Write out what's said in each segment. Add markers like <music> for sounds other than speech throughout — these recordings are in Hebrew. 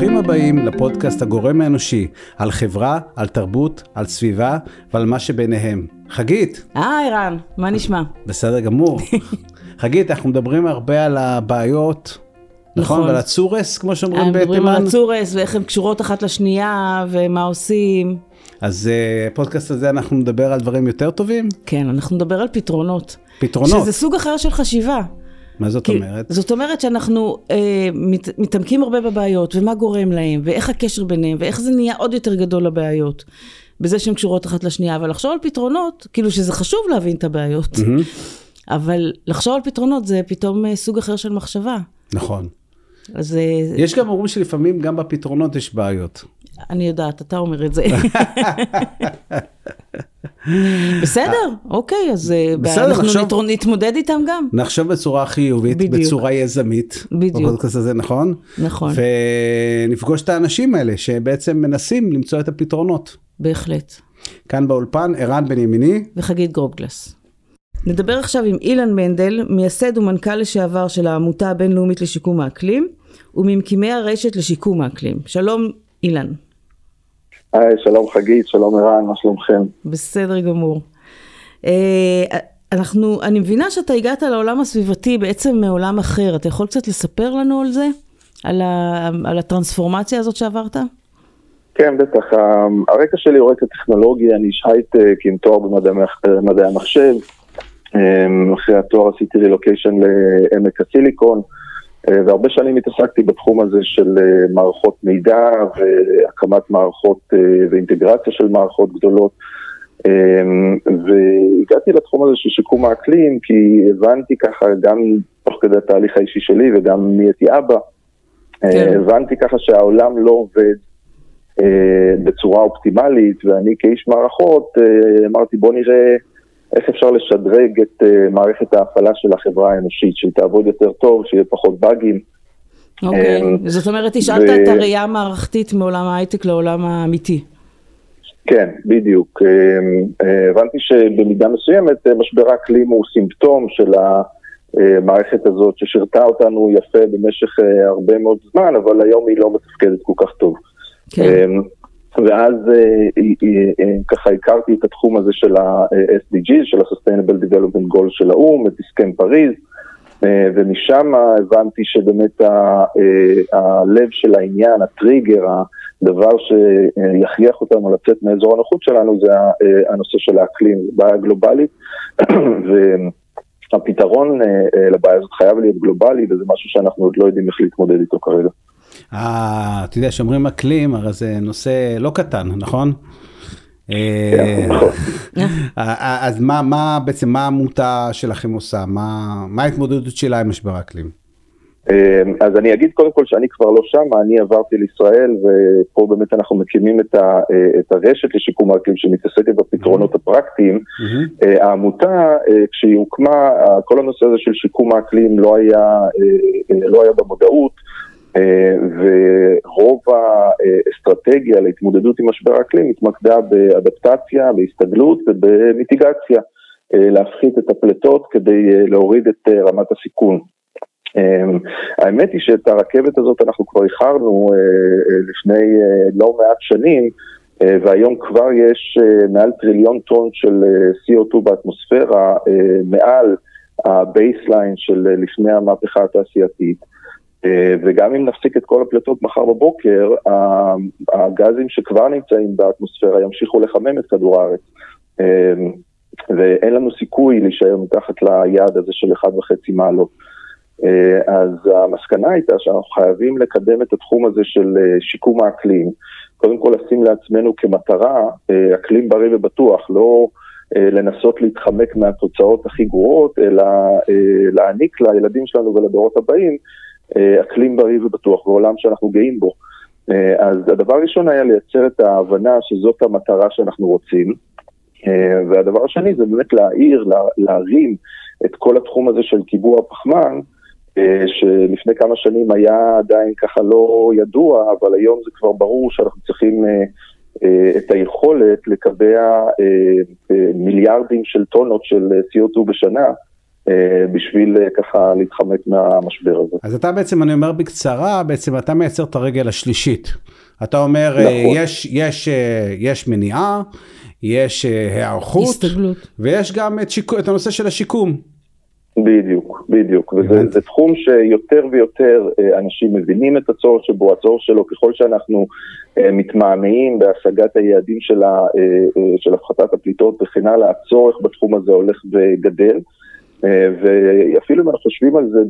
ברוכים הבאים לפודקאסט הגורם האנושי, על חברה, על תרבות, על סביבה ועל מה שביניהם. חגית. היי רן, מה נשמע? בסדר גמור. <laughs> חגית, אנחנו מדברים הרבה על הבעיות, נכון? נכון. ועל הצורס, כמו שאומרים מדברים בתימן. על הצורס ואיך הן קשורות אחת לשנייה ומה עושים. אז אה, בפודקאסט הזה אנחנו נדבר על דברים יותר טובים? כן, אנחנו נדבר על פתרונות. פתרונות. שזה סוג אחר של חשיבה. מה זאת כי- אומרת? זאת אומרת שאנחנו אה, מת, מתעמקים הרבה בבעיות, ומה גורם להם, ואיך הקשר ביניהם, ואיך זה נהיה עוד יותר גדול לבעיות. בזה שהן קשורות אחת לשנייה, אבל לחשוב על פתרונות, כאילו שזה חשוב להבין את הבעיות, מהמם, <laughs> אבל לחשוב על פתרונות זה פתאום אה, סוג אחר של מחשבה. נכון. אז אה, יש גם אומרים שלפעמים גם בפתרונות יש בעיות. אני יודעת, אתה אומר את זה. בסדר, אוקיי, אז אה, בסדר, אנחנו נחשוב- נתר- נתמודד איתם גם. נחשוב בצורה חיובית, בדיוק. בצורה יזמית. בדיוק. בפודקאסט הזה, נכון? נכון, ונפגוש את האנשים האלה שבעצם מנסים למצוא את הפתרונות. בהחלט. כאן באולפן, ערן בן ימיני. וחגית גרובגלס. נדבר עכשיו עם אילן מנדל, מייסד ומנכ"ל לשעבר של העמותה הבינלאומית לשיקום האקלים, וממקימי הרשת לשיקום האקלים. שלום אילן. היי, שלום חגית, שלום ערן, מה שלומכם? בסדר גמור. אה, אנחנו, אני מבינה שאתה הגעת לעולם הסביבתי בעצם מעולם אחר, אתה יכול קצת לספר לנו על זה? על, ה, על הטרנספורמציה הזאת שעברת? כן, בטח. ה- הרקע שלי הוא רקע טכנולוגי, אני איש הייטק עם תואר במדעי מדעי המחשב. אמ, אחרי התואר עשיתי רילוקיישן לעמק הסיליקון, אה, והרבה שנים התעסקתי בתחום הזה של אה, מערכות מידע והקמת מערכות אה, ואינטגרציה של מערכות גדולות. אמ, והגעתי לתחום הזה של שיקום האקלים, כי הבנתי ככה גם תוך כדי התהליך האישי שלי וגם מהייתי אבא, כן. אה, הבנתי ככה שהעולם לא עובד אה, בצורה אופטימלית, ואני כאיש מערכות אה, אמרתי בוא נראה איך אפשר לשדרג את אה, מערכת ההפעלה של החברה האנושית, שהיא תעבוד יותר טוב, שיהיה פחות באגים. אוקיי, אמ, זאת אומרת, השאלת ו- את הראייה המערכתית מעולם ההייטק לעולם האמיתי. כן, בדיוק. אה, הבנתי שבמידה מסוימת אה, משבר האקלים הוא סימפטום של המערכת הזאת ששירתה אותנו יפה במשך הרבה מאוד זמן, אבל היום היא לא מתפקדת כל כך טוב. כן, אמ, ואז אה, אה, אה, ככה הכרתי את התחום הזה של ה-SDG, של ה-Sustainable Development Goal של האו"ם, את הסכם פריז, ומשם הבנתי שבאמת הלב של העניין, הטריגר, הדבר שיכריח אותנו לצאת מאזור הנוחות שלנו זה הנושא של האקלים, בעיה גלובלית, <coughs> והפתרון לבעיה הזאת חייב להיות גלובלי, וזה משהו שאנחנו עוד לא יודעים איך להתמודד איתו כרגע. אה, אתה יודע, שאומרים אקלים, הרי זה נושא לא קטן, נכון? אה, נכון. אה, אז מה, מה בעצם, מה העמותה שלכם עושה? מה, מה ההתמודדות שלה עם משבר האקלים? אז אני אגיד קודם כל שאני כבר לא שם, אני עברתי לישראל ופה באמת אנחנו מקימים את, ה, את הרשת לשיקום האקלים שמתעסקת בפתרונות הפרקטיים. מהמם. אה, העמותה, כשהיא הוקמה, כל הנושא הזה של שיקום האקלים לא היה, לא היה במודעות. אה, ורוב האסטרטגיה להתמודדות עם משבר האקלים התמקדה באדפטציה, בהסתגלות ובמיטיגציה, אה, להפחית את הפליטות כדי אה, להוריד את רמת הסיכון. אמ, האמת היא שאת הרכבת הזאת אנחנו כבר איחרנו לפני לא מעט שנים, והיום כבר יש מעל טריליון טון של אה, CO2 באטמוספירה, מעל ה baseline של לפני המהפכה התעשייתית. אה, וגם אם נפסיק את כל הפליטות מחר בבוקר, הגזים שכבר נמצאים באטמוספירה ימשיכו לחמם את כדור הארץ. אה, ואין לנו סיכוי להישאר מתחת ליעד הזה של 1.5 מעלות. אה, אז המסקנה הייתה שאנחנו חייבים לקדם את התחום הזה של שיקום האקלים. קודם כל לשים לעצמנו כמטרה אקלים בריא ובטוח, לא לנסות להתחמק מהתוצאות הכי גרועות, אלא להעניק לילדים שלנו ולדורות הבאים אקלים בריא ובטוח בעולם שאנחנו גאים בו. אה, אז הדבר הראשון היה לייצר את ההבנה שזאת המטרה שאנחנו רוצים. אה, והדבר השני זה באמת להעיר, לה- להרים את כל התחום הזה של קיבוע הפחמן, אה, שלפני כמה שנים היה עדיין ככה לא ידוע, אבל היום זה כבר ברור שאנחנו צריכים אה, אה, את היכולת לקבע אה, אה, מיליארדים של טונות של אה, CO2 בשנה, בשביל ככה להתחמק מהמשבר הזה. אז אתה בעצם, אני אומר בקצרה, בעצם אתה מייצר את הרגל השלישית. אתה אומר, נכון. יש, יש, יש מניעה, יש היערכות, הסתגלות, ויש גם את, שיק... את הנושא של השיקום. בדיוק, בדיוק, וזה תחום שיותר ויותר אנשים מבינים את הצורך שבו, הצורך שלו, ככל שאנחנו מתמהמהים בהשגת היעדים של, ה, של הפחתת הפליטות וכן הלאה, הצורך בתחום הזה הולך וגדל. ואפילו אם אנחנו חושבים על זה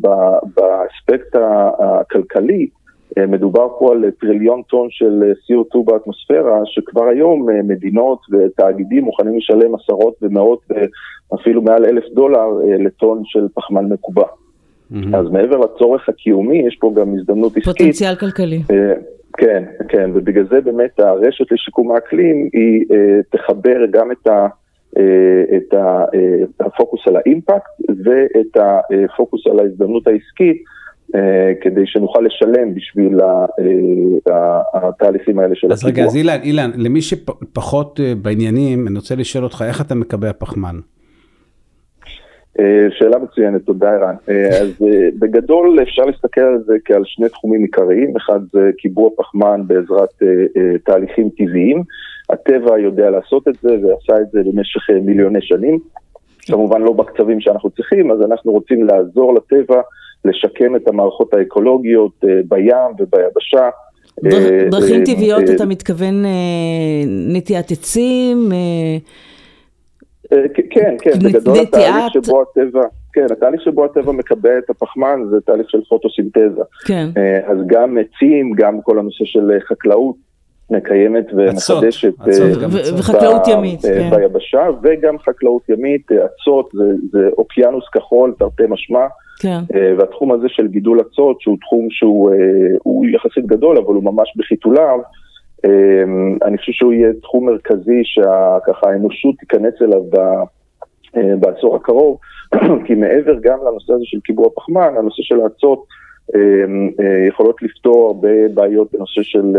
באספקט הכלכלי, מדובר פה על טריליון טון של CO2 באטמוספירה, שכבר היום מדינות ותאגידים מוכנים לשלם עשרות ומאות, אפילו מעל אלף דולר לטון של פחמן מקובע. Mm-hmm. אז מעבר לצורך הקיומי, יש פה גם הזדמנות עסקית. פוטנציאל כלכלי. כן, כן, ובגלל זה באמת הרשת לשיקום האקלים היא תחבר גם את ה... את הפוקוס על האימפקט ואת הפוקוס על ההזדמנות העסקית כדי שנוכל לשלם בשביל התהליכים האלה של הקיבוע. אז רגע, אז אילן, אילן, למי שפחות בעניינים, אני רוצה לשאול אותך, איך אתה מקבע פחמן? שאלה מצוינת, תודה ערן. אז בגדול אפשר להסתכל על זה כעל שני תחומים עיקריים, אחד זה קיבוע פחמן בעזרת תהליכים טבעיים. הטבע יודע לעשות את זה ועשה את זה במשך מיליוני שנים. כמובן לא בקצבים שאנחנו צריכים, אז אנחנו רוצים לעזור לטבע לשקם את המערכות האקולוגיות בים וביבשה. דרכים טבעיות, אתה מתכוון נטיית עצים? כן, כן, בגדול התהליך שבו הטבע, כן, התהליך שבו הטבע מקבע את הפחמן זה תהליך של פוטוסינתזה. כן. אז גם עצים, גם כל הנושא של חקלאות. מקיימת ומחדשת וחקלאות ימית, כן. ביבשה, וגם חקלאות ימית, אצות, זה, זה אוקיינוס כחול, תרתי משמע, כן. והתחום הזה של גידול אצות, שהוא תחום שהוא יחסית גדול, אבל הוא ממש בחיתוליו, אני חושב שהוא יהיה תחום מרכזי שככה האנושות תיכנס אליו בעשור הקרוב, <clears throat> כי מעבר גם לנושא הזה של קיבוע פחמן, הנושא של האצות, יכולות לפתור הרבה בעיות בנושא של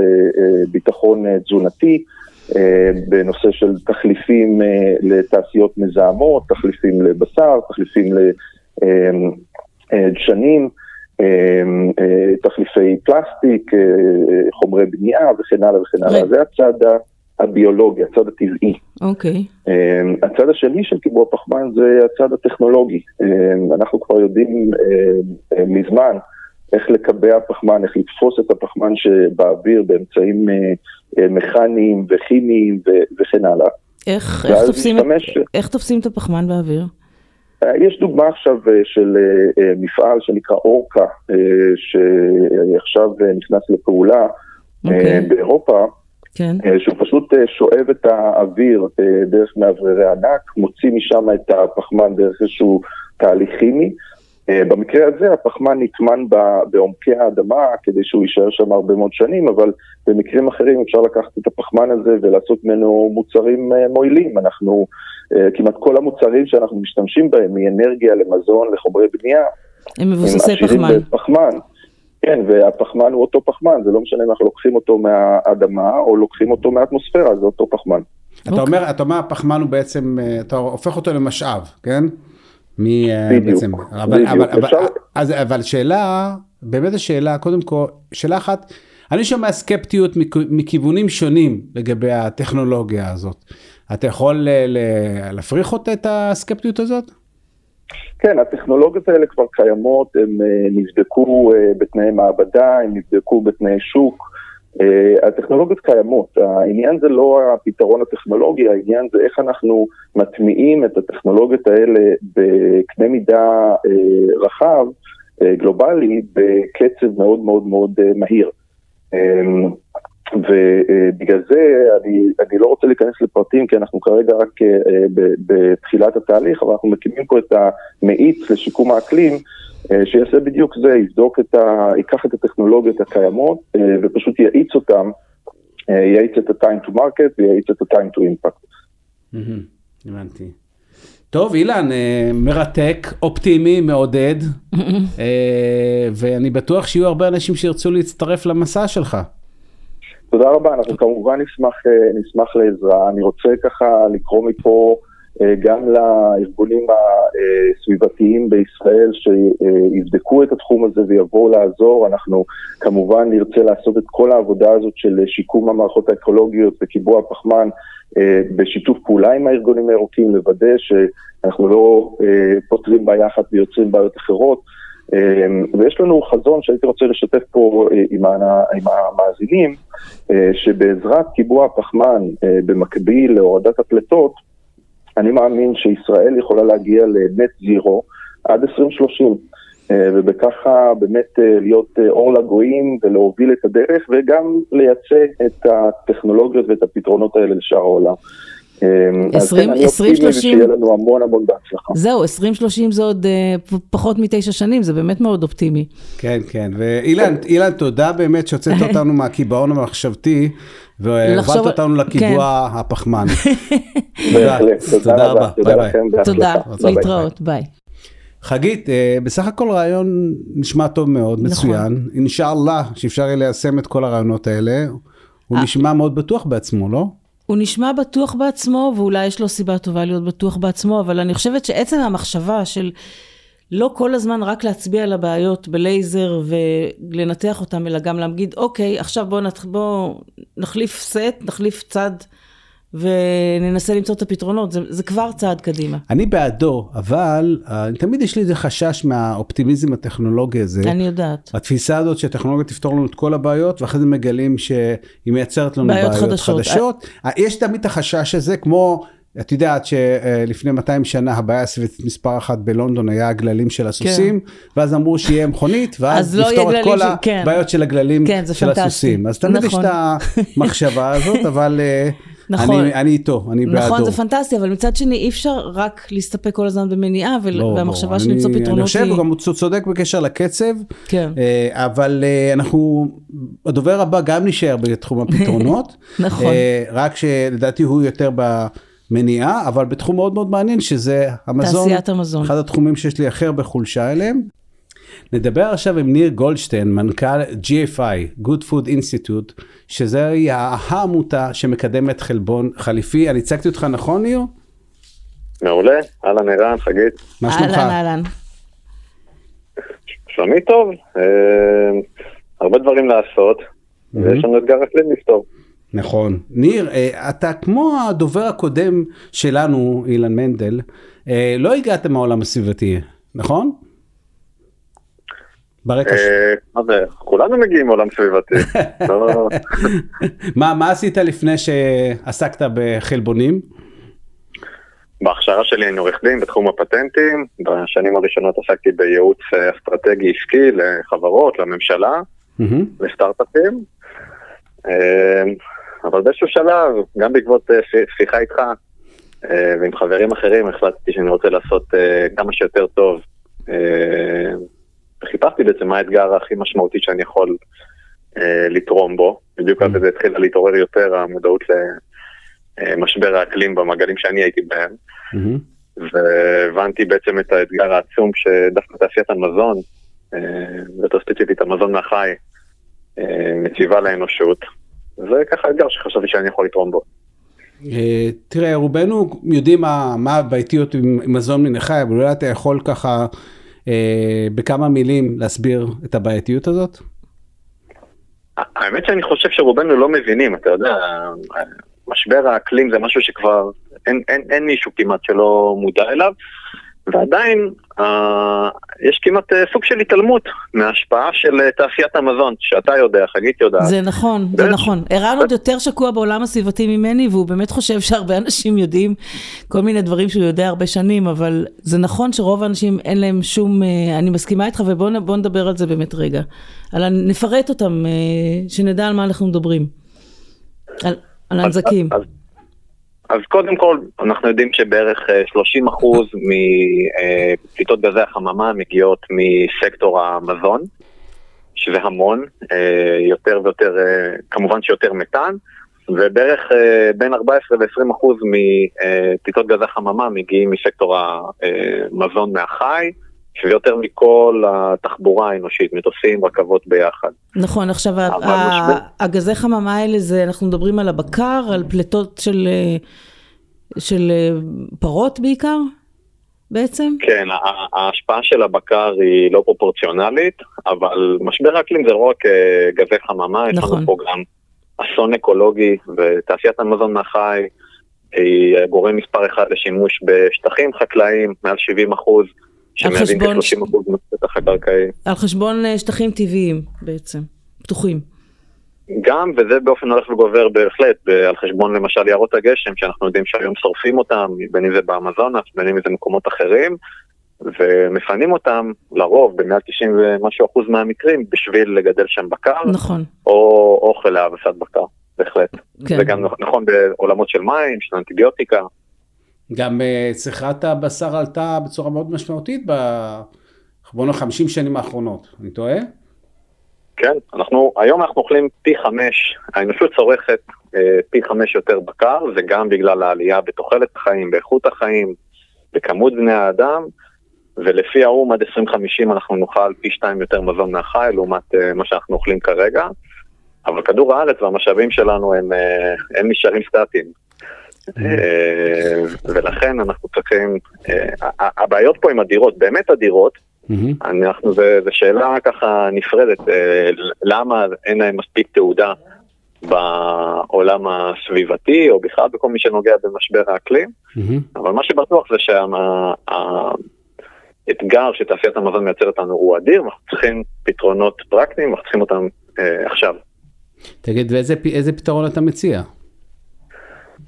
ביטחון תזונתי, בנושא של תחליפים לתעשיות מזהמות, תחליפים לבשר, תחליפים לדשנים, תחליפי פלסטיק, חומרי בנייה וכן הלאה וכן הלאה. זה הצד הביולוגי, הצד הטבעי. אוקיי. Okay. הצד השני של קיבוע פחמן זה הצד הטכנולוגי. אנחנו כבר יודעים מזמן איך לקבע פחמן, איך לתפוס את הפחמן שבאוויר באמצעים מכניים וכימיים וכן הלאה. איך, איך, תופסים, משתמש... איך תופסים את הפחמן באוויר? יש דוגמה עכשיו של מפעל שנקרא אורקה, שעכשיו נכנס לפעולה okay. אוקיי. באירופה, כן. שהוא פשוט שואב את האוויר דרך מאווררי ענק, מוציא משם את הפחמן דרך איזשהו תהליך כימי. במקרה הזה הפחמן נטמן בעומקי האדמה כדי שהוא יישאר שם הרבה מאוד שנים, אבל במקרים אחרים אפשר לקחת את הפחמן הזה ולעשות ממנו מוצרים מועילים. אנחנו, כמעט כל המוצרים שאנחנו משתמשים בהם, מאנרגיה למזון, לחומרי בנייה, הם מבוססי פחמן. פחמן. כן, והפחמן הוא אותו פחמן, זה לא משנה אם אנחנו לוקחים אותו מהאדמה או לוקחים אותו מהאטמוספירה, זה אותו פחמן. אתה אומר, אתה אומר, הפחמן הוא בעצם, אתה הופך אותו למשאב, כן? מי בעצם, אבל, אבל, אבל, אז, אבל שאלה, באמת השאלה, קודם כל, שאלה אחת, אני שומע סקפטיות מכיוונים שונים לגבי הטכנולוגיה הזאת. אתה יכול להפריך אותה את הסקפטיות הזאת? כן, הטכנולוגיות האלה כבר קיימות, הן נבדקו בתנאי מעבדה, הן נבדקו בתנאי שוק. הטכנולוגיות קיימות, העניין זה לא הפתרון הטכנולוגי, העניין זה איך אנחנו מטמיעים את הטכנולוגיות האלה בקנה מידה רחב, גלובלי, בקצב מאוד מאוד מאוד מהיר. ובגלל זה אני, אני לא רוצה להיכנס לפרטים כי אנחנו כרגע רק בתחילת התהליך, אבל אנחנו מקימים פה את המאיץ לשיקום האקלים שיעשה בדיוק זה, יבדוק את ה... ייקח את הטכנולוגיות הקיימות ופשוט יאיץ אותם, יאיץ את ה-time to market ויאיץ את ה-time to impact. הבנתי. טוב, אילן, מרתק, אופטימי, מעודד, <laughs> ואני בטוח שיהיו הרבה אנשים שירצו להצטרף למסע שלך. תודה רבה, אנחנו כמובן נשמח, נשמח לעזרה. אני רוצה ככה לקרוא מפה גם לארגונים הסביבתיים בישראל שיבדקו את התחום הזה ויבואו לעזור. אנחנו כמובן נרצה לעשות את כל העבודה הזאת של שיקום המערכות האקולוגיות וקיבוע הפחמן בשיתוף פעולה עם הארגונים הירוקים, לוודא שאנחנו לא פותרים בעיה אחת ויוצרים בעיות אחרות. ויש לנו חזון שהייתי רוצה לשתף פה עם המאזינים, שבעזרת קיבוע הפחמן במקביל להורדת הפליטות, אני מאמין שישראל יכולה להגיע לנט זירו עד 2030, ובככה באמת להיות אור לגויים ולהוביל את הדרך וגם לייצא את הטכנולוגיות ואת הפתרונות האלה לשאר העולם. 20, 20, 30, שיהיה לנו המון המון בהצלחה. זהו, 20-30 זה עוד uh, פחות מתשע שנים, זה באמת מאוד אופטימי. כן, כן, ואילן, אילן, תודה באמת שהוצאת <laughs> אותנו מהקיבעון המחשבתי, והובלת אותנו לקיבוע כן. הפחמן. <laughs> בהחלט, תודה רבה, ביי תודה ביי. לכם. תודה. להתראות, ביי. חגית, אה, בסך הכל רעיון נשמע טוב מאוד, נכון. מצוין. אינשאללה, שאפשר יהיה ליישם את כל הרעיונות האלה. הוא אה. נשמע מאוד בטוח בעצמו, לא? הוא נשמע בטוח בעצמו, ואולי יש לו סיבה טובה להיות בטוח בעצמו, אבל אני חושבת שעצם המחשבה של לא כל הזמן רק להצביע על הבעיות בלייזר ולנתח אותם, אלא גם להגיד, אוקיי, עכשיו בואו נת... בוא נחליף סט, נחליף צד, וננסה למצוא את הפתרונות, זה, זה כבר צעד קדימה. אני בעדו, אבל אה, תמיד יש לי איזה חשש מהאופטימיזם הטכנולוגי הזה. אני יודעת. התפיסה הזאת שהטכנולוגיה תפתור לנו את כל הבעיות, ואחרי זה מגלים שהיא מייצרת לנו בעיות בעיות, חדשות. חדשות. יש תמיד את החשש הזה, כמו, את יודעת שלפני 200 שנה הבעיה הסביבתית מספר אחת בלונדון היה הגללים של הסוסים, ואז אמרו שיהיה מכונית, כן. אז ואז לא יהיה לפתור את כל כן. הבעיות של הגללים כן, של פנטסטי. הסוסים. אז תמיד יש נכון. את המחשבה הזאת, <laughs> אבל אה, נכון. אני- אני איתו, אני בעדו. נכון, זה פנטסטי, אבל מצד שני אי אפשר רק להסתפק כל הזמן במניעה, ול- לא, והמחשבה לא, של למצוא אני- פתרונות אני חושב, היא... הוא גם צודק בקשר לקצב, כן. אה, אבל אה, אנחנו, הדובר הבא גם נשאר בתחום הפתרונות, <laughs> נכון. אה, רק שלדעתי הוא יותר במניעה, אבל בתחום מאוד מאוד מעניין שזה המזון, תעשיית המזון. אחד התחומים שיש לי הכי הרבה חולשה אליהם. נדבר עכשיו עם ניר גולדשטיין, מנכ"ל GFI, Good Food Institute, שזוהי העמותה שמקדמת חלבון חליפי. אני הצגתי אותך נכון, ניר? מעולה, אהלן ערן, חגית. מה שלומך? אהלן, אהלן. שלומי טוב, אה, הרבה דברים לעשות, ויש לנו אתגר אקלים לפתור. נכון. ניר, אה, אתה כמו הדובר הקודם שלנו, אילן מנדל, אה, לא הגעת מהעולם הסביבתי, נכון? ברקע ש... אה, מה זה, כולנו מגיעים מעולם סביבתי. <laughs> לא- מה, מה עשית לפני שעסקת בחלבונים? בהכשרה שלי אני עורך דין בתחום הפטנטים, בשנים הראשונות עסקתי בייעוץ אה, אסטרטגי עסקי לחברות, לממשלה. לסטארט-אפים. אה, אבל באיזשהו שלב, גם בעקבות שיחה איתך ועם חברים אחרים, החלטתי שאני רוצה לעשות כמה שיותר טוב. אה, וחיפשתי בעצם מה האתגר הכי משמעותי שאני יכול אה, לתרום בו. בדיוק אז זה התחילה להתעורר יותר המודעות למשבר האקלים במעגלים שאני הייתי בהם. מהמם. והבנתי בעצם את האתגר העצום שדווקא תעשיית המזון, אה, ויותר ספציפית המזון מהחי, אה, מציבה לאנושות. זה ככה אתגר שחשבתי שאני יכול לתרום בו. אה, תראה, רובנו יודעים מה, מה הבעייתיות עם מזון מן החי, אבל אולי אתה יכול ככה אה, בכמה מילים להסביר את הבעייתיות הזאת? האמת שאני חושב שרובנו לא מבינים, אתה יודע, משבר האקלים זה משהו שכבר אין, אין, אין מישהו כמעט שלא מודע אליו, ועדיין אה, יש כמעט אה, סוג של התעלמות מההשפעה של אה, תעשיית המזון, שאתה יודע, חגית יודעת. זה נכון, זה. נכון. ערן עוד יותר שקוע בעולם הסביבתי ממני, והוא באמת חושב שהרבה אנשים יודעים כל מיני דברים שהוא יודע הרבה שנים, אבל זה נכון שרוב האנשים אין להם שום, אה, אני מסכימה איתך, ובואו נדבר על זה באמת רגע. על, נפרט אותם, אה, שנדע על מה אנחנו מדברים. על, על הנזקים. אז, אז קודם כל, אנחנו יודעים שבערך אה, 30% מפליטות גזי החממה מגיעות מסקטור המזון, שזה המון, אה, יותר ויותר, אה, כמובן שיותר מתאן, ובערך בין 14 ל-20% מפליטות גזי חממה מגיעים מסקטור המזון מהחי, שזה יותר מכל התחבורה האנושית, מטוסים, רכבות ביחד. נכון, עכשיו ה- הגזי חממה האלה זה, אנחנו מדברים על הבקר, על פליטות של, אה, של אה, פרות בעיקר, בעצם? כן, ההשפעה של הבקר היא לא פרופורציונלית, אבל משבר האקלים זה לא רק אה, גזי חממה, יש נכון. לנו פה גם אסון אקולוגי, ותעשיית המזון מהחי היא גורם מספר אחד לשימוש בשטחים חקלאיים, מעל 70 אחוז, שמהווים חשבון כ-30 אחוז מהשטח הקרקעי. על חשבון אה, שטחים טבעיים בעצם, פתוחים. גם, וזה באופן הולך וגובר בהחלט, על חשבון למשל יערות הגשם, שאנחנו יודעים שהיום שורפים אותם, בין אם זה באמזונס, בין אם זה במקומות אחרים, ומפנים אותם לרוב במעל 90 ומשהו אחוז מהמקרים בשביל לגדל שם בקר, נכון, או אוכל להאבסת בקר, בהחלט. כן. זה גם נכון בעולמות של מים, של אנטיביוטיקה. גם אה, צריכת הבשר עלתה בצורה מאוד משמעותית נאמר 50 שנים האחרונות, אני טועה? כן, אנחנו, היום אנחנו אוכלים פי חמש, האנושות צורכת אה, פי חמש יותר בקר, זה בגלל העלייה בתוחלת החיים, באיכות החיים, בכמות בני האדם, ולפי האו"ם עד 2050 אנחנו נאכל פי שתיים יותר מזון מהחי, לעומת אה, מה שאנחנו אוכלים כרגע, אבל כדור הארץ והמשאבים שלנו הם, אה, הם נשארים סטטיים. אה, ולכן אנחנו צריכים, אה, הבעיות פה הן אדירות, באמת אדירות, מהמם. אנחנו, זה שאלה ככה נפרדת, אה, למה אין להם מספיק תעודה בעולם הסביבתי, או בכלל בכל מי שנוגע במשבר האקלים, מהמם. אבל מה שבטוח זה שהאתגר שתעשיית המזון מייצרת לנו הוא אדיר, ואנחנו צריכים פתרונות פרקטיים, ואנחנו צריכים אותם עכשיו. תגיד, ואיזה פתרון אתה מציע?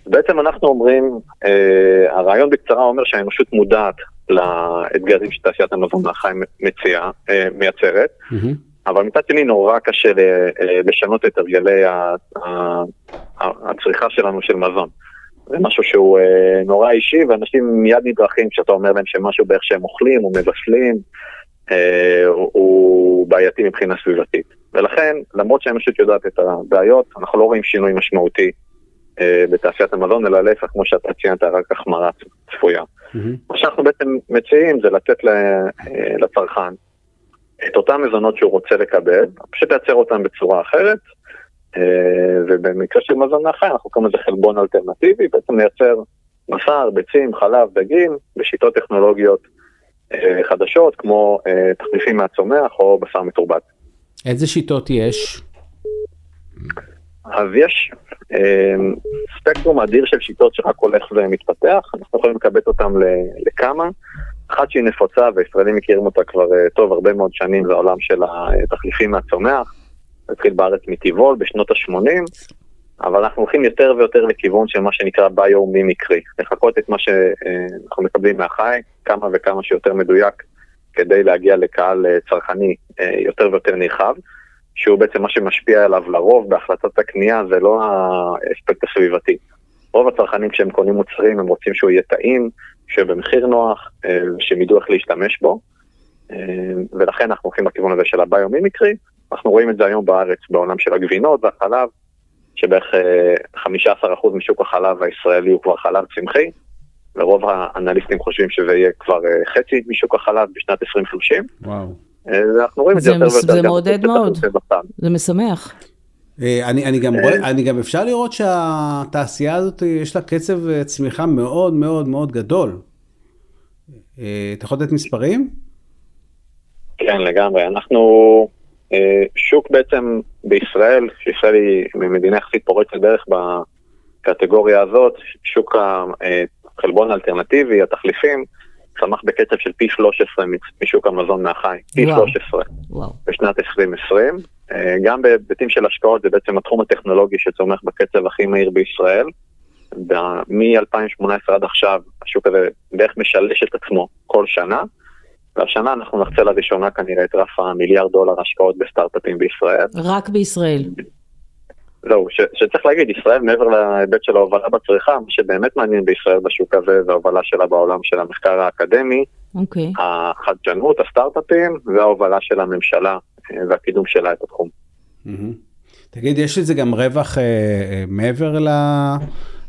בעצם אנחנו אומרים, אה, הרעיון בקצרה אומר שהאנושות מודעת לאתגרים שתעשיית המזון מהחי מציעה, אה, מייצרת, מהמם. אבל מצד שני נורא קשה ל- אה, לשנות את הרגלי ה- ה- ה- הצריכה שלנו של מזון. זה משהו שהוא אה, נורא אישי, ואנשים מיד נדרכים כשאתה אומר להם שמשהו באיך שהם אוכלים או מבשלים, אה, הוא- בעייתי מבחינה סביבתית. ולכן, למרות שהאנושות יודעת את הבעיות, אנחנו לא רואים שינוי משמעותי בתעשיית המזון, אלא להפך, כמו שאתה ציינת, רק החמרה צפויה. מהמם. מה שאנחנו בעצם מציעים זה לתת אה, לצרכן את אותם מזונות שהוא רוצה לקבל, פשוט לייצר אותם בצורה אחרת, אה, ובמקרה של מזון מהחי אנחנו קוראים לזה חלבון אלטרנטיבי, בעצם לייצר בשר, ביצים, חלב, דגים, בשיטות טכנולוגיות אה, חדשות, כמו אה, תחליפים מהצומח או בשר מתורבת. איזה שיטות יש? אז יש אה, ספקטרום אדיר של שיטות שרק הולך ומתפתח, אנחנו יכולים לקבץ אותם לכמה. אחת שהיא נפוצה וישראלים מכירים אותה כבר אה, טוב הרבה מאוד שנים, זה העולם של התחליפים מהצומח. התחיל בארץ מטבעול בשנות ה-80, אבל אנחנו הולכים יותר ויותר לכיוון של מה שנקרא ביו-מימיקרי, לחקות את מה שאנחנו מקבלים מהחי, כמה וכמה שיותר מדויק, כדי להגיע לקהל אה, צרכני אה, יותר ויותר נרחב. שהוא בעצם מה שמשפיע עליו לרוב בהחלטת הקנייה זה לא האספקט הסביבתי. רוב הצרכנים כשהם קונים מוצרים הם רוצים שהוא יהיה טעים, שיהיה במחיר נוח, אה, שהם ידעו איך להשתמש בו. אה, ולכן אנחנו הולכים לכיוון הזה של הביומימיקרי. אנחנו רואים את זה היום בארץ בעולם של הגבינות והחלב, שבערך אה, 15% משוק החלב הישראלי הוא כבר חלב צמחי, ורוב האנליסטים חושבים שזה יהיה כבר אה, חצי משוק החלב בשנת 2030. וואו. אה, אנחנו רואים את זה יותר ויותר. זה מעודד מאוד. זה משמח. אה, אני, אני, גם רואה, אני גם אפשר לראות שהתעשייה הזאת יש לה קצב אה, צמיחה מאוד מאוד מאוד גדול. אתה יכול לתת מספרים? כן, לגמרי. אנחנו שוק בעצם בישראל, שישראל היא מדינה יחסית פורצת דרך בקטגוריה הזאת, שוק החלבון האלטרנטיבי, התחליפים, צמח בקצב של פי 13 משוק המזון מהחי, פי וואו. 13 וואו. בשנת 2020. אה, גם בהיבטים של השקעות זה בעצם התחום הטכנולוגי שצומח בקצב הכי מהיר בישראל. מ-2018 עד עכשיו השוק הזה בערך משלש את עצמו כל שנה, והשנה אנחנו נחצה לראשונה כנראה את רף המיליארד דולר השקעות בסטארט-אפים בישראל. רק בישראל. זהו, ש- שצריך להגיד, ישראל מעבר להיבט של ההובלה בצריכה, מה שבאמת מעניין בישראל בשוק הזה זה ההובלה שלה בעולם של המחקר האקדמי, אוקיי. החדשנות, הסטארט-אפים וההובלה של הממשלה אה, והקידום שלה את התחום. מהמם. תגיד, יש לזה גם רווח אה, אה, מעבר ל...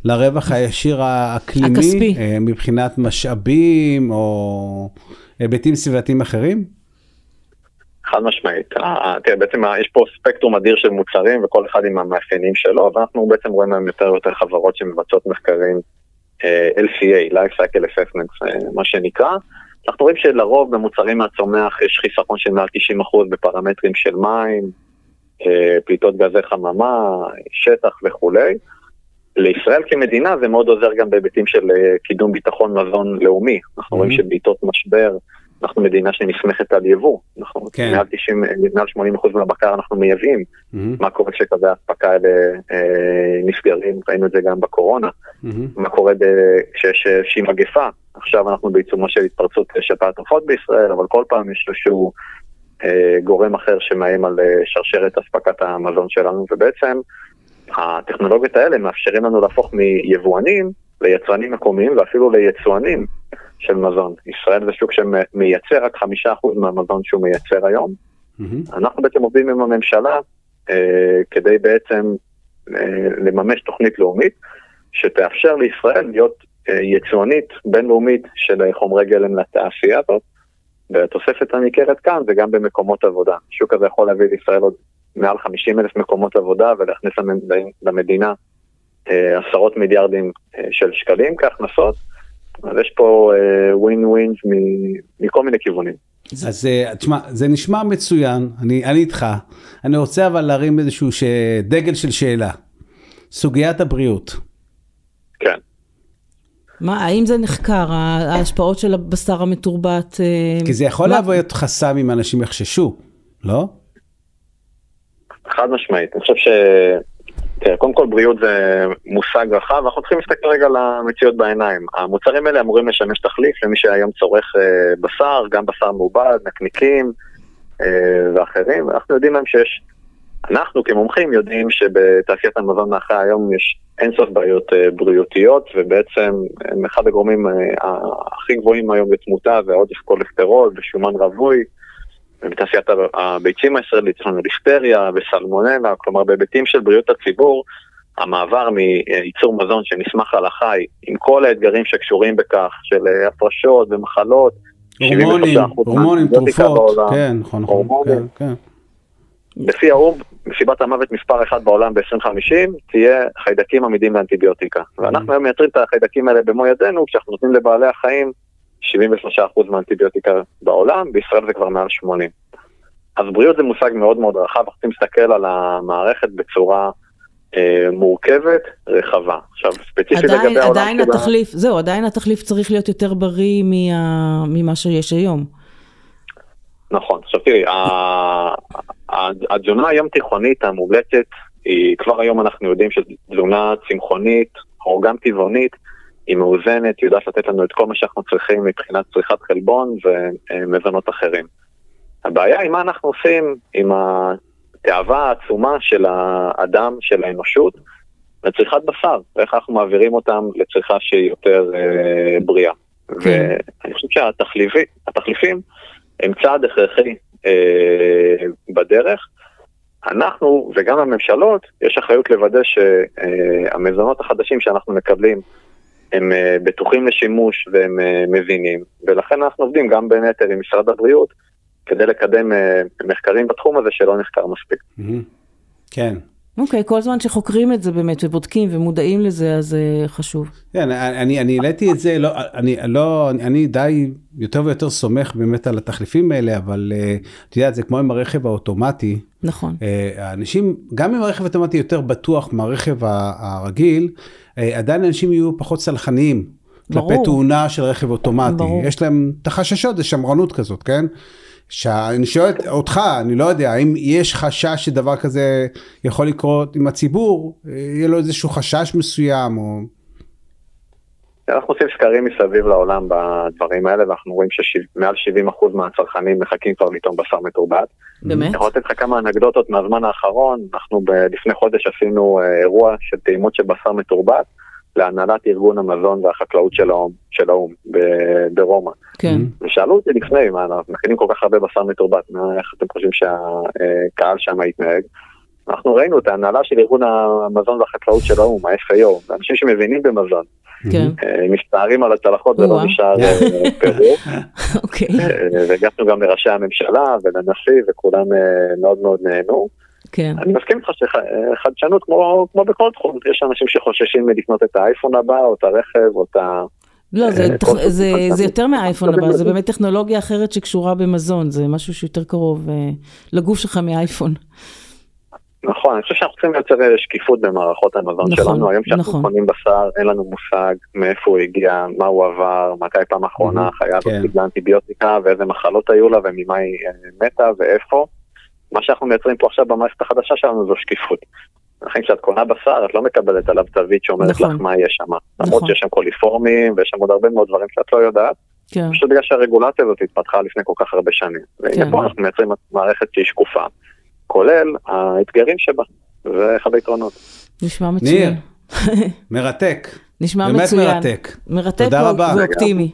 לרווח הישיר האקלימי? הכספי. אה, מבחינת משאבים או היבטים סביבתיים אחרים? חד משמעית. אה, תראה, בעצם יש פה ספקטרום אדיר של מוצרים וכל אחד עם המאפיינים שלו, ואנחנו בעצם רואים היום יותר ויותר חברות שמבצעות מחקרים אה, LCA, Life Cycle Assessments, אה, מה שנקרא. אנחנו רואים שלרוב במוצרים מהצומח יש חיסכון של מעל 90% בפרמטרים של מים, אה, פליטות גזי חממה, שטח וכולי. לישראל כמדינה זה מאוד עוזר גם בהיבטים של קידום ביטחון מזון לאומי. אנחנו רואים Mhm. שבעיתות משבר אנחנו מדינה שנסמכת על יבוא. אנחנו כן. מעל 90, מעל 80% מהבקר אנחנו מייבאים. מהמם, מה קורה כשקווי האספקה האלה אה, נסגרים, ראינו את זה גם בקורונה. מהמם. מה קורה כשיש איזושהי מגפה. עכשיו אנחנו בעיצומו של התפרצות שפעת עופות בישראל, אבל כל פעם יש איזשהו אה, גורם אחר שמאיים על אה, שרשרת אספקת המזון שלנו, ובעצם הטכנולוגיות האלה מאפשרים לנו להפוך מיבואנים ליצרנים מקומיים ואפילו ליצואנים של מזון. ישראל זה שוק שמייצר רק חמישה אחוז מהמזון שהוא מייצר היום. אנחנו בעצם עובדים עם הממשלה אה, כדי בעצם אה, לממש תוכנית לאומית שתאפשר לישראל להיות אה, יצואנית בינלאומית של חומרי גלם לתעשייה הזאת. והתוספת הניכרת כאן זה גם במקומות עבודה. השוק הזה יכול להביא לישראל עוד מעל 50 אלף מקומות עבודה ולהכניס למד- למדינה אה, עשרות מיליארדים אה, של שקלים כהכנסות. אז יש פה ווין ווין מכל מיני כיוונים. אז אה, תשמע, זה נשמע מצוין, אני, אני איתך. אני רוצה אבל להרים איזשהו ש... דגל של שאלה. סוגיית הבריאות. כן. מה, האם זה נחקר, ההשפעות של הבשר המתורבת? אה, כי זה יכול מה- להיות חסם אם אנשים יחששו, לא? חד משמעית, אני חושב ש... תראה, קודם כל בריאות זה מושג רחב, אנחנו צריכים להסתכל רגע למציאות בעיניים. המוצרים האלה אמורים לשמש תחליף למי שהיום צורך אה, בשר, גם בשר מעובד, נקניקים אה, ואחרים, ואנחנו יודעים היום שיש, אנחנו כמומחים יודעים שבתעשיית המזון מהחי היום יש אינסוף בעיות אה, בריאותיות, ובעצם הם אחד הגורמים הכי גבוהים היום לתמותה ועודף כולסטרול ושומן רווי. בתעשיית הביצים הישראלית יש לנו ליסטריה וסלמונלה, כלומר בהיבטים של בריאות הציבור, המעבר מייצור מזון שנסמך על החי, עם כל האתגרים שקשורים בכך, של אה, הפרשות ומחלות, הורמונים, 75% הורמונים, תרופות. כן, נכון, נכון. כן, כן. לפי האו"ם, מסיבת המוות מספר אחת בעולם ב-2050 תהיה חיידקים עמידים לאנטיביוטיקה. ואנחנו היום מייצרים את החיידקים האלה במו ידינו, כשאנחנו נותנים לבעלי החיים 73% מהאנטיביוטיקה בעולם, בישראל זה כבר מעל 80. אז בריאות זה מושג מאוד מאוד רחב, אנחנו צריכים להסתכל על המערכת בצורה אה, מורכבת, רחבה. עכשיו, ספציפית עדיין, לגבי העולם עדיין של ה- התחליף, זהו, עדיין התחליף צריך להיות יותר בריא מה, ממה שיש היום. נכון, עכשיו תראי, התזונה הים תיכונית המומלצת, היא כבר היום אנחנו יודעים שתזונה צמחונית, או גם טבעונית, היא מאוזנת, היא יודעת לתת לנו את כל מה שאנחנו צריכים מבחינת צריכת חלבון ומזונות אחרים. הבעיה היא מה אנחנו עושים עם התאווה העצומה של האדם, של האנושות, לצריכת בשר, ואיך אנחנו מעבירים אותם לצריכה שהיא יותר אה, בריאה. כן. ואני חושב שהתחליפים הם צעד הכרחי אה, בדרך. אנחנו וגם הממשלות, יש אחריות לוודא שהמזונות החדשים שאנחנו מקבלים הם אה, בטוחים לשימוש והם אה, מבינים, ולכן אנחנו עובדים גם בין היתר עם משרד הבריאות כדי לקדם אה, מחקרים בתחום הזה שלא נחקר מספיק. כן. אוקיי, כל זמן שחוקרים את זה באמת ובודקים ומודעים לזה, אז זה חשוב. כן, אני, אני העליתי את זה, לא, אני, לא, אני, די יותר ויותר סומך באמת על התחליפים האלה, אבל את יודעת, זה כמו עם הרכב האוטומטי. נכון. האנשים, גם אם הרכב האוטומטי יותר בטוח מהרכב הרגיל, עדיין אנשים יהיו פחות סלחניים. ברור. כלפי תאונה של רכב אוטומטי. ברור. יש להם את החששות, זה שמרנות כזאת, כן? שאני שואל אותך, אני לא יודע, האם יש חשש שדבר כזה יכול לקרות עם הציבור, אה, יהיה לו איזשהו חשש מסוים, או... אנחנו עושים סקרים מסביב לעולם בדברים האלה, ואנחנו רואים שמעל 70% מהצרכנים מחכים כבר לטעום בשר מתורבת. באמת? אני יכול לתת לך כמה אנקדוטות מהזמן האחרון, אנחנו ב- לפני חודש עשינו אה, אירוע של טעימות של בשר מתורבת להנהלת ארגון המזון והחקלאות של האו"ם, של האו"ם ב- ברומא. כן. ושאלו אותי לפני, מה, אנחנו מכינים כל כך הרבה בשר מתורבת, איך אתם חושבים שהקהל שם יתנהג? אנחנו ראינו את ההנהלה של ארגון המזון והחקלאות של האו"ם, ה-FAO, אנשים שמבינים במזון, אה, מסתערים על הצלחות ולא. נשאר אה, פירוק. <laughs> אוקיי. אה, והגענו גם לראשי הממשלה ולנשיא וכולם אה, מאוד מאוד נהנו. כן. אני מסכים איתך שחדשנות כמו, כמו בכל תחום, יש אנשים שחוששים מלקנות את האייפון הבא, או את הרכב, או את ה... לא, זה, אה, תח... זה, זה יותר מהאייפון הבא, זה באמת טכנולוגיה אחרת שקשורה במזון, זה משהו שיותר קרוב אה, לגוף שלך מאייפון. נכון, אני חושב שאנחנו צריכים לייצר שקיפות במערכות המזון נכון, שלנו. היום כשאנחנו נכון. קונים בשר, אין לנו מושג מאיפה הוא הגיע, מה הוא עבר, מתי פעם אחרונה החיה הזאת כן. קיבלה אנטיביוטיקה, ואיזה מחלות היו לה, וממה היא אה, מתה, ואיפה. מה שאנחנו מייצרים פה עכשיו במערכת החדשה שלנו זו שקיפות. לכן כשאת קונה בשר, את לא מקבלת עליו תווית שאומרת נכון. לך מה יש שם. למרות נכון. שיש שם קוליפורמים, ויש שם עוד הרבה מאוד דברים שאת לא יודעת, כן, פשוט בגלל שהרגולציה הזאת התפתחה לפני כל כך הרבה שנים. והנה כן. פה אנחנו מייצרים מערכת שהיא שקופה, כולל האתגרים שבה, זה אחד היתרונות. נשמע מצוין. מרתק. <laughs> נשמע באמת מצוין. מרתק. מרתק תודה ו- רבה. ואופטימי.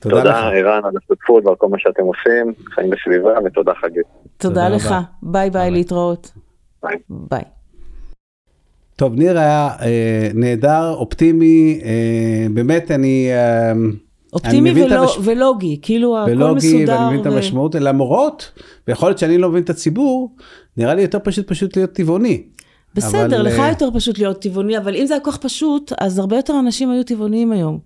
תודה לך. תודה ערן על השותפות ועל כל מה שאתם עושים, חיים בסביבה, ותודה חגית. תודה תודה לך. רבה. ביי ביי, להתראות. ביי. ביי. טוב, ניר היה אה, נהדר, אופטימי, אה, באמת אני... אה, אופטימי את ולא- המש- ולוגי, כאילו הכל ולוגי, מסודר. ואני מבין את ו- המשמעות, למרות, ויכול להיות שאני לא מבין את הציבור, נראה לי יותר פשוט פשוט להיות טבעוני. בסדר, אבל, לך אה, יותר פשוט להיות טבעוני, אבל אם זה היה כל כך פשוט, אז הרבה יותר אנשים היו טבעוניים היום.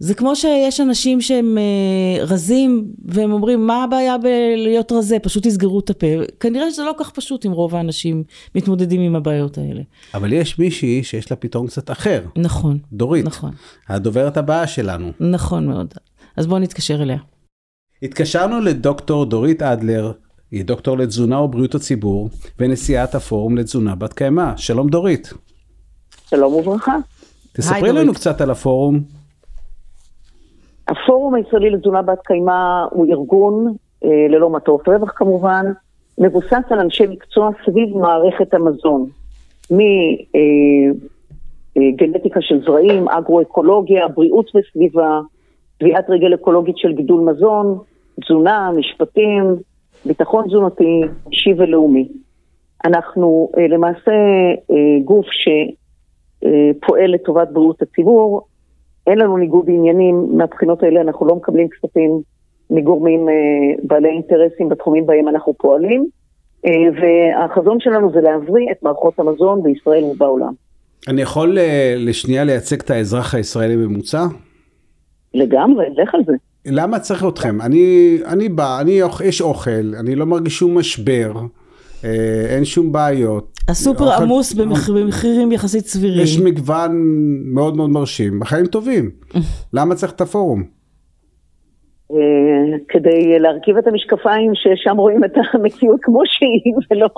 זה כמו שיש אנשים שהם אה, רזים, והם אומרים, מה הבעיה בלהיות רזה? פשוט תסגרו את הפה. כנראה שזה לא כך פשוט אם רוב האנשים מתמודדים עם הבעיות האלה. אבל יש מישהי שיש לה פתרון קצת אחר, נכון. דורית, נכון. הדוברת הבאה שלנו. נכון מאוד. אז בואו נתקשר אליה. התקשרנו לדוקטור דורית אדלר, היא דוקטור לתזונה ובריאות הציבור, ונשיאת הפורום לתזונה בת קיימא. שלום דורית. שלום וברכה. תספרי דורית. לנו קצת על הפורום. הפורום הישראלי לתזונה בת קיימא הוא ארגון, אה, ללא מטרות רווח כמובן, מבוסס על אנשי מקצוע סביב מערכת המזון, מגנטיקה של זרעים, אגרו-אקולוגיה, בריאות וסביבה, טביעת רגל אקולוגית של גידול מזון, תזונה, משפטים, ביטחון תזונתי, אישי ולאומי. אנחנו אה, למעשה אה, גוף שפועל לטובת בריאות הציבור, אין לנו ניגוד עניינים מהבחינות האלה, אנחנו לא מקבלים כספים מגורמים אה, בעלי אינטרסים בתחומים בהם אנחנו פועלים, אה, והחזון שלנו זה להבריא את מערכות המזון בישראל ובעולם. אני יכול אה, לשנייה לייצג את האזרח הישראלי ממוצע? לגמרי, לך על זה. למה צריך אתכם? אני, אני בא, אני, יש אוכל, אני לא מרגיש שום משבר, אין שום בעיות. הסופר אוכל- עמוס במח... במחירים יחסית סבירים. יש מגוון מאוד מאוד מרשים, החיים טובים. <laughs> למה צריך את הפורום? אה, כדי להרכיב את המשקפיים ששם רואים את המציאות כמו שהיא, <laughs> ולא,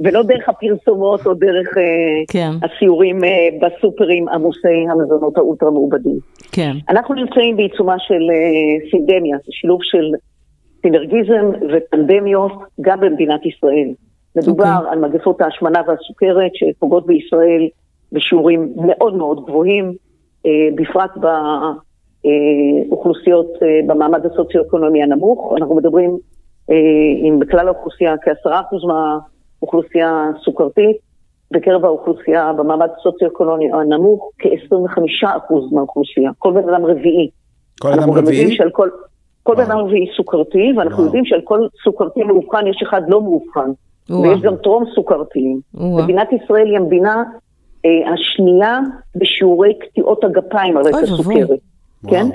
ולא דרך הפרסומות או דרך אה, כן, הסיורים אה, בסופרים עמוסי המזונות האולטרה מעובדים. כן. אנחנו נמצאים בעיצומה של אה, סינדמיה, זה שילוב של סינרגיזם ופנדמיות גם במדינת ישראל. מדובר אוקיי. okay. על מגפות ההשמנה והסוכרת שפוגעות בישראל בשיעורים מאוד מאוד גבוהים, אה, בפרט באוכלוסיות אה, במעמד הסוציו-אקונומי הנמוך. אנחנו מדברים, אה, אם בכלל האוכלוסייה כעשרה אחוז מהאוכלוסייה סוכרתית, בקרב האוכלוסייה במעמד הסוציו-אקונומי הנמוך, כ-25% מהאוכלוסייה, כל בן אדם רביעי. כל אדם רביעי? כל, כל בן. אדם רביעי סוכרתי, ואנחנו וואו. יודעים שעל כל סוכרתי מאובחן יש אחד לא מאובחן. ויש גם טרום סוכרתיים. מדינת ישראל היא המדינה אה, השנייה בשיעורי קטיעות הגפיים על רקע. סוכרת. כן?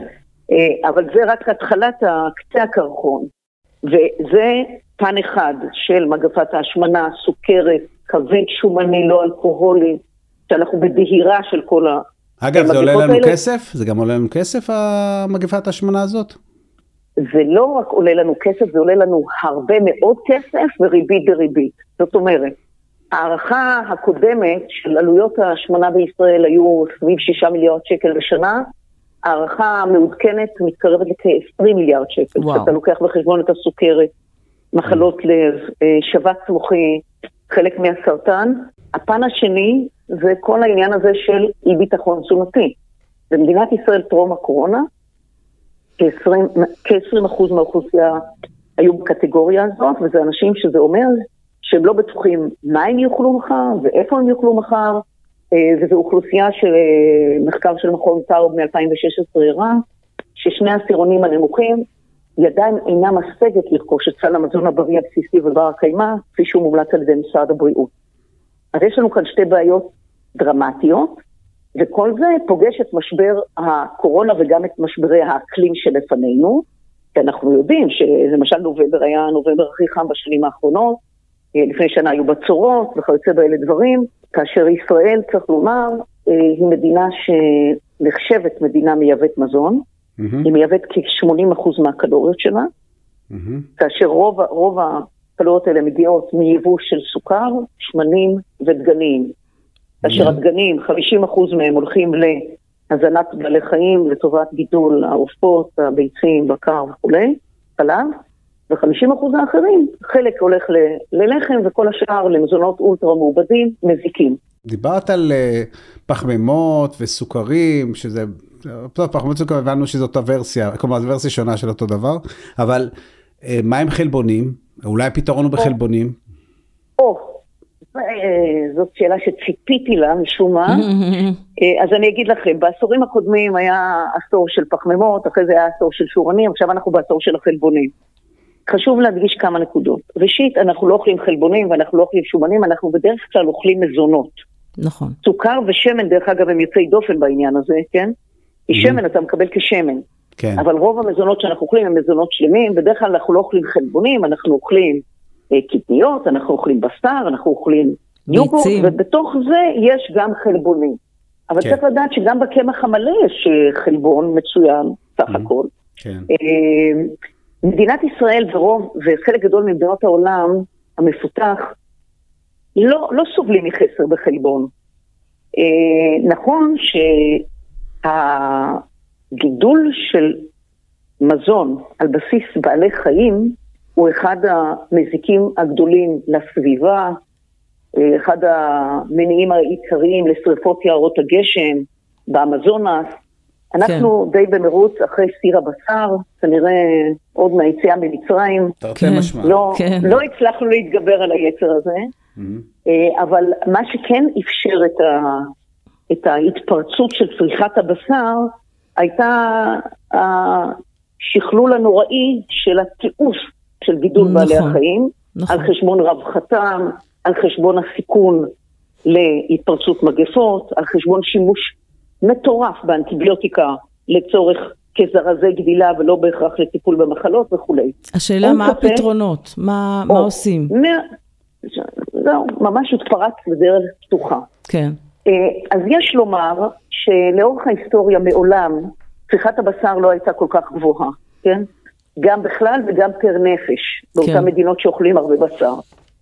אה, אבל זה רק התחלת קצה הקרחון. וזה פן אחד של מגפת ההשמנה, סוכרת, כבד שומני, לא אלכוהולי, שאנחנו בדהירה של כל ה... אגב, זה עולה לנו האלה- כסף? זה גם עולה לנו כסף, המגפת ההשמנה הזאת? זה לא רק עולה לנו כסף, זה עולה לנו הרבה מאוד כסף וריבית דריבית. זאת אומרת, ההערכה הקודמת של עלויות ההשמנה בישראל היו סביב 6 מיליארד שקל בשנה, ההערכה המעודכנת מתקרבת לכ-20 מיליארד שקל. וואו. כשאתה לוקח בחשבון את הסוכרת, מחלות לב, אה, שבץ מוחי, חלק מהסרטן. הפן השני זה כל העניין הזה של אי ביטחון תזונתי. במדינת ישראל טרום הקורונה, כ-20% מהאוכלוסייה היו בקטגוריה הזאת, וזה אנשים שזה אומר שהם לא בטוחים מה הם יאכלו מחר ואיפה הם יאכלו מחר, אה, וזו אוכלוסייה שמחקר של מכון טאוב מ-2016 הראה, ששני העשירונים הנמוכים היא עדיין אינה משגת לרכוש את סל המזון הבריא הבסיסי ובר הקיימא, כפי שהוא מומלץ על ידי משרד הבריאות. אז יש לנו כאן שתי בעיות דרמטיות, וכל זה פוגש את משבר הקורונה וגם את משברי האקלים שלפנינו, כי אנחנו יודעים שלמשל נובמבר היה הנובמבר הכי חם בשנים האחרונות, אה, לפני שנה היו בצורות וכיוצא באלה דברים, כאשר ישראל, צריך לומר, אה, היא מדינה שנחשבת מדינה מייבאת מזון, mm-hmm. היא מייבאת כ-80% מהקלוריות שלה, mm-hmm. כאשר רוב, רוב הקלוריות האלה מגיעות מיבוא של סוכר, שמנים ודגנים. כאשר הדגנים, 50% מהם הולכים להזנת בעלי חיים לטובת גידול העופות, הביצים, בקר וכולי, חלב, ו-50% האחרים, חלק הולך ללחם וכל השאר למזונות אולטרה מעובדים, מזיקים. דיברת על uh, פחמימות וסוכרים, שזה, טוב, פחמימות וסוכרים הבנו שזאת הוורסיה, כלומר זו ורסיה שונה של אותו דבר, אבל uh, מה עם חלבונים? אולי הפתרון הוא בחלבונים? או, אה, זאת שאלה שציפיתי לה משום מה. <laughs> אז אני אגיד לכם, בעשורים הקודמים היה עשור של פחמימות, אחרי זה היה עשור של שורנים, עכשיו אנחנו בעשור של החלבונים. חשוב להדגיש כמה נקודות. ראשית, אנחנו לא אוכלים חלבונים ואנחנו לא אוכלים שומנים, אנחנו בדרך כלל אוכלים מזונות. נכון. סוכר ושמן, דרך אגב, הם יוצאי דופן בעניין הזה, כן? כי שמן אתה מקבל כשמן. כן. אבל רוב המזונות שאנחנו אוכלים הם מזונות שלמים, בדרך כלל אנחנו לא אוכלים חלבונים, אנחנו אוכלים אה, קטניות, אנחנו אוכלים בשר, אנחנו אוכלים יוגורט, ובתוך זה יש גם חלבונים. אבל כן. צריך לדעת שגם בקמח המלא יש אה, חלבון מצוין, סך mm-hmm. הכל. כן. אה, מדינת ישראל ורוב, וחלק גדול ממדינות העולם המפותח, לא, לא סובלים מחסר בחלבון. אה, נכון שהגידול של מזון על בסיס בעלי חיים הוא אחד המזיקים הגדולים לסביבה, אה, אחד המניעים העיקריים לשריפות יערות הגשם, באמזונס, אנחנו כן. די במרוץ אחרי סיר הבשר, כנראה עוד מהיציאה ממצרים. תרתי כן. משמע. לא, כן. לא הצלחנו להתגבר על היצר הזה, mm-hmm. אבל מה שכן אפשר את, ה, את ההתפרצות של צריכת הבשר, הייתה השכלול הנוראי של התיעוש של גידול נכון, בעלי החיים, נכון. על חשבון רווחתם, על חשבון הסיכון להתפרצות מגפות, על חשבון שימוש מטורף באנטיביוטיקה לצורך כזרזי גדילה ולא בהכרח לטיפול במחלות וכולי. השאלה מה ספק, הפתרונות, מה, או, מה עושים? מה, זהו, ממש התפרץ בדרך פתוחה. כן. אה, אז יש לומר שלאורך ההיסטוריה מעולם צריכת הבשר לא הייתה כל כך גבוהה, כן? גם בכלל וגם פר נפש, באותן כן. מדינות שאוכלים הרבה בשר.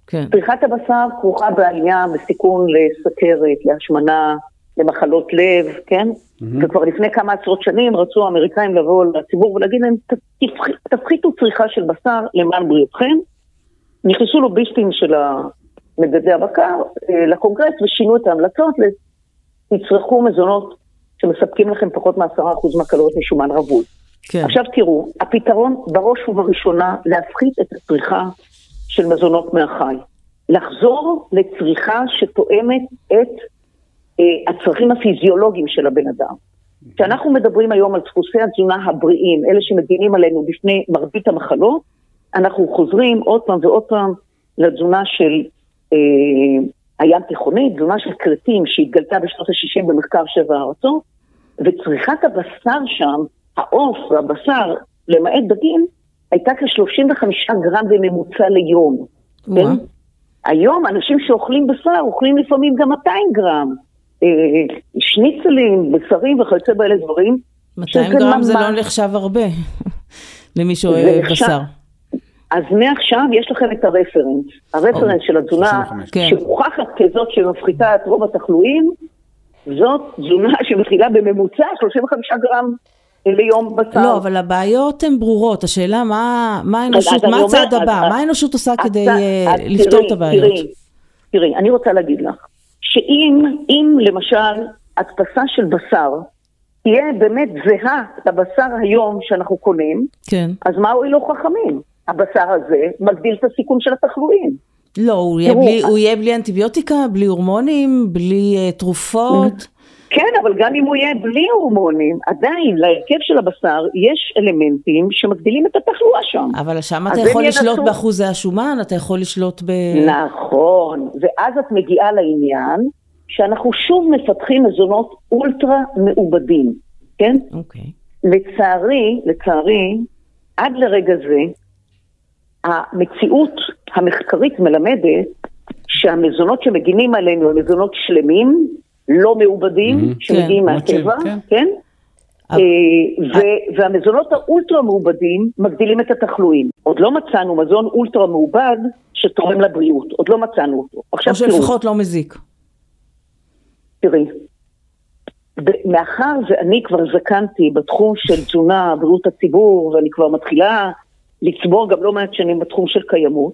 כן. צריכת הבשר כרוכה בעלייה בסיכון לסכרת, להשמנה, למחלות לב, כן? Mm-hmm. וכבר לפני כמה עשרות שנים רצו האמריקאים לבוא לציבור ולהגיד להם, תפחיתו צריכה של בשר למען בריאותכם. נכנסו לוביסטים של מגדלי הבקר אה, לקונגרס ושינו את ההמלצות, תצרכו מזונות שמספקים לכם פחות מעשרה אחוז מהקלוריות משומן רווי. כן. עכשיו תראו, הפתרון בראש ובראשונה להפחית את הצריכה של מזונות מהחי. לחזור לצריכה שתואמת את אה, הצרכים הפיזיולוגיים של הבן אדם. כשאנחנו מדברים היום על דפוסי התזונה הבריאים, אלה שמגינים עלינו בפני מרבית המחלות, אנחנו חוזרים עוד פעם ועוד פעם לתזונה של אה, הים תיכונית, תזונה של כרתים שהתגלתה בשנות ה-60 במחקר שבע הארצות, וצריכת הבשר שם, העוף והבשר, למעט דגים, הייתה כ-35 גרם בממוצע ליום. כן? היום אנשים שאוכלים בשר אוכלים לפעמים גם 200 גרם. אה, שניצלים, בשרים וכיוצא באלה דברים. 200 גרם ממש... זה לא נחשב הרבה <laughs> למי שאוהב בשר. אז מעכשיו יש לכם את הרפרנס. הרפרנס של התזונה כן. שמוכחת כזאת שמפחיתה את רוב התחלואים, זאת תזונה שמכילה בממוצע 35 גרם ליום בשר. לא, אבל הבעיות הן ברורות. השאלה מה, מה האנושות, מה הצעד הבא? מה האנושות עושה כדי אה, לפתור את הבעיות? תראי, תראי, אני רוצה להגיד לך. שאם למשל הדפסה של בשר תהיה באמת זהה לבשר היום שאנחנו קונים, כן. אז מה הועילו חכמים? הבשר הזה מגדיל את הסיכון של התחלואים. לא, הוא יהיה, בלי, הוא יהיה בלי אנטיביוטיקה, בלי הורמונים, בלי uh, תרופות. כן, אבל גם אם הוא יהיה בלי הורמונים, עדיין להרכב של הבשר יש אלמנטים שמגדילים את התחלואה שם. אבל שם אתה יכול לשלוט ינסו- באחוזי השומן, אתה יכול לשלוט ב... נכון, ואז את מגיעה לעניין שאנחנו שוב מפתחים מזונות אולטרה מעובדים, כן? אוקיי. לצערי, לצערי, עד לרגע זה, המציאות המחקרית מלמדת שהמזונות שמגינים עלינו הם מזונות שלמים, לא מעובדים, שמגיעים כן, מהטבע, כן. כן? אבל- אה, ו- והמזונות האולטרה מעובדים מגדילים את התחלואים. עוד לא מצאנו מזון אולטרה מעובד שתורם לבריאות, עוד לא מצאנו אותו. עכשיו או שלפחות לא מזיק. תראי, מאחר ואני כבר זקנתי בתחום של תזונה, בריאות הציבור, ואני כבר מתחילה לצבור גם לא מעט שנים בתחום של קיימות,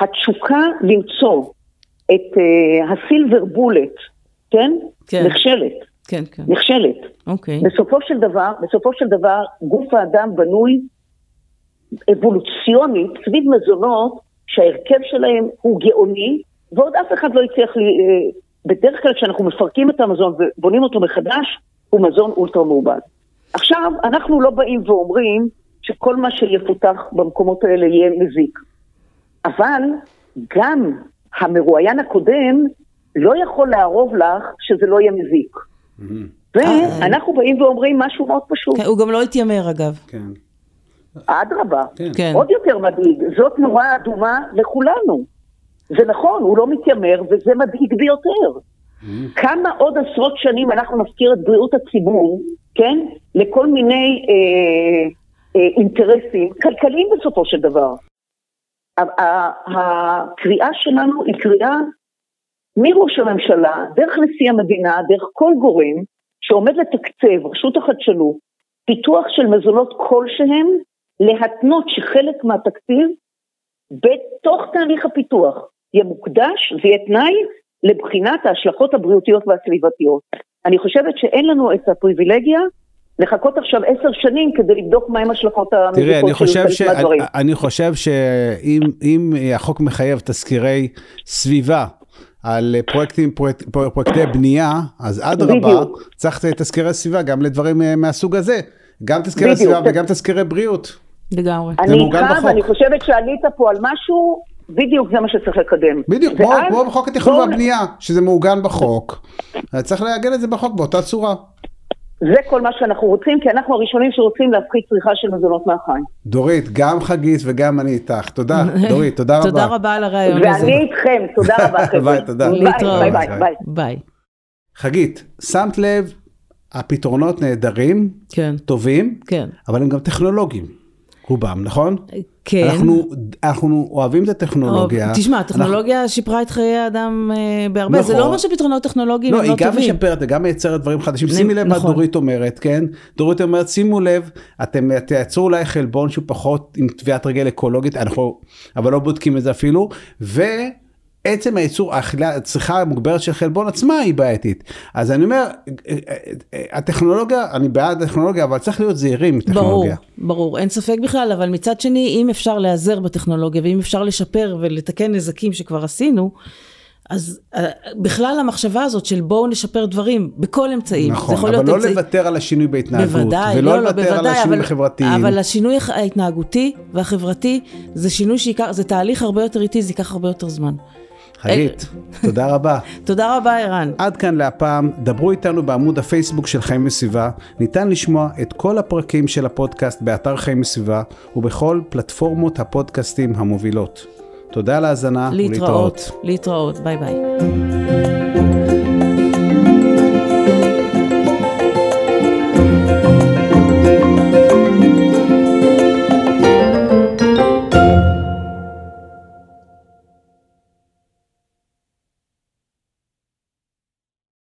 התשוקה למצוא את uh, הסילבר בולט, כן? כן. נכשלת, כן, כן. נכשלת. אוקיי. בסופו של דבר, בסופו של דבר, גוף האדם בנוי אבולוציונית סביב מזונות שההרכב שלהם הוא גאוני, ועוד אף אחד לא הצליח לי... אה, בדרך כלל כשאנחנו מפרקים את המזון ובונים אותו מחדש, הוא מזון אולטרה מעובד. עכשיו, אנחנו לא באים ואומרים שכל מה שיפותח במקומות האלה יהיה מזיק. אבל גם המרואיין הקודם לא יכול לערוב לך שזה לא יהיה מזיק. ואנחנו באים ואומרים משהו מאוד פשוט. כן, הוא גם לא התיימר אגב. כן. אדרבה, כן. כן. עוד יותר מדאיג, זאת נורה אדומה לכולנו. זה נכון, הוא לא מתיימר וזה מדאיג ביותר. כמה עוד עשרות שנים אנחנו נפקיר את בריאות הציבור, כן? לכל מיני אה, אה, אינטרסים כלכליים בסופו של דבר. הקריאה שלנו היא קריאה מראש הממשלה, דרך נשיא המדינה, דרך כל גורם שעומד לתקצב, רשות החדשנות, פיתוח של מזונות כלשהם, להתנות שחלק מהתקציב בתוך תהליך הפיתוח יהיה מוקדש ויהיה תנאי לבחינת ההשלכות הבריאותיות והסביבתיות. אני חושבת שאין לנו את הפריבילגיה לחכות עכשיו עשר שנים כדי לבדוק מהם השלכות המזיקות של חושב, חלק ש... מהדברים. אני חושב שאם אם החוק מחייב תזכירי סביבה על פרויקטים, פרויקט, פרויקטי בנייה, אז אדרבה. צריך תזכירי סביבה גם לדברים אה, מהסוג הזה. גם תזכירי. סביבה וגם תזכירי בריאות. לגמרי. זה אני איתך בחוק. ואני חושבת שעלית פה על משהו, בדיוק זה מה שצריך לקדם. בדיוק, כמו, בחוק התכנון והבנייה, שזה מעוגן בחוק. אז צריך לעגן את זה בחוק באותה צורה. זה כל מה שאנחנו רוצים, כי אנחנו הראשונים שרוצים להפחית צריכה של מזונות מהחי. דורית, גם חגית וגם אני איתך. תודה, <laughs> דורית, תודה רבה. תודה רבה על הרעיון הזה. ואני איתכם, תודה רבה <laughs> חבר'ה. ביי, תודה. bye, bye, bye. bye. חגית, שמת לב, הפתרונות נהדרים, כן, טובים, כן. אבל הם גם טכנולוגיים, רובם, נכון? כן. אנחנו, אנחנו אוהבים את הטכנולוגיה. תשמע, הטכנולוגיה שיפרה את חיי האדם אה, בהרבה, זה נכון. לא אומר שפתרונות טכנולוגיים לא, הם לא היא גם טובים. משפרת וגם מייצרת דברים חדשים. שימי לב מה נכון. דורית אומרת, כן? דורית אומרת, שימו לב, אתם תייצרו אולי חלבון שהוא פחות עם טביעת רגל אקולוגית, אנחנו אבל לא בודקים את זה אפילו, ועצם הייצור, האכילה, הצריכה המוגברת של חלבון עצמה היא בעייתית. אז אני אומר, הטכנולוגיה, אני בעד הטכנולוגיה, אבל צריך להיות זהירים עם ברור, טכנולוגיה. ברור, אין ספק בכלל, אבל מצד שני, אם אפשר להיעזר בטכנולוגיה, ואם אפשר לשפר ולתקן נזקים שכבר עשינו, אז uh, בכלל המחשבה הזאת של בואו נשפר דברים בכל אמצעים. נכון, אבל לא אמצעי- לוותר על השינוי בהתנהגות, בוודאי, ולא לא, לא, לוותר על בוודאי, השינוי אבל, החברתיים. אבל השינוי ההתנהגותי והחברתי זה שינוי שייקח, זה תהליך הרבה יותר איטי, זה ייקח הרבה יותר זמן. חגית, תודה רבה. <laughs> תודה רבה, ערן. עד כאן להפעם, דברו איתנו בעמוד הפייסבוק של חיים וסביבה. ניתן לשמוע את כל הפרקים של הפודקאסט באתר חיים וסביבה ובכל פלטפורמות הפודקאסטים המובילות. תודה על ההאזנה להתראות, להתראות, ביי ביי.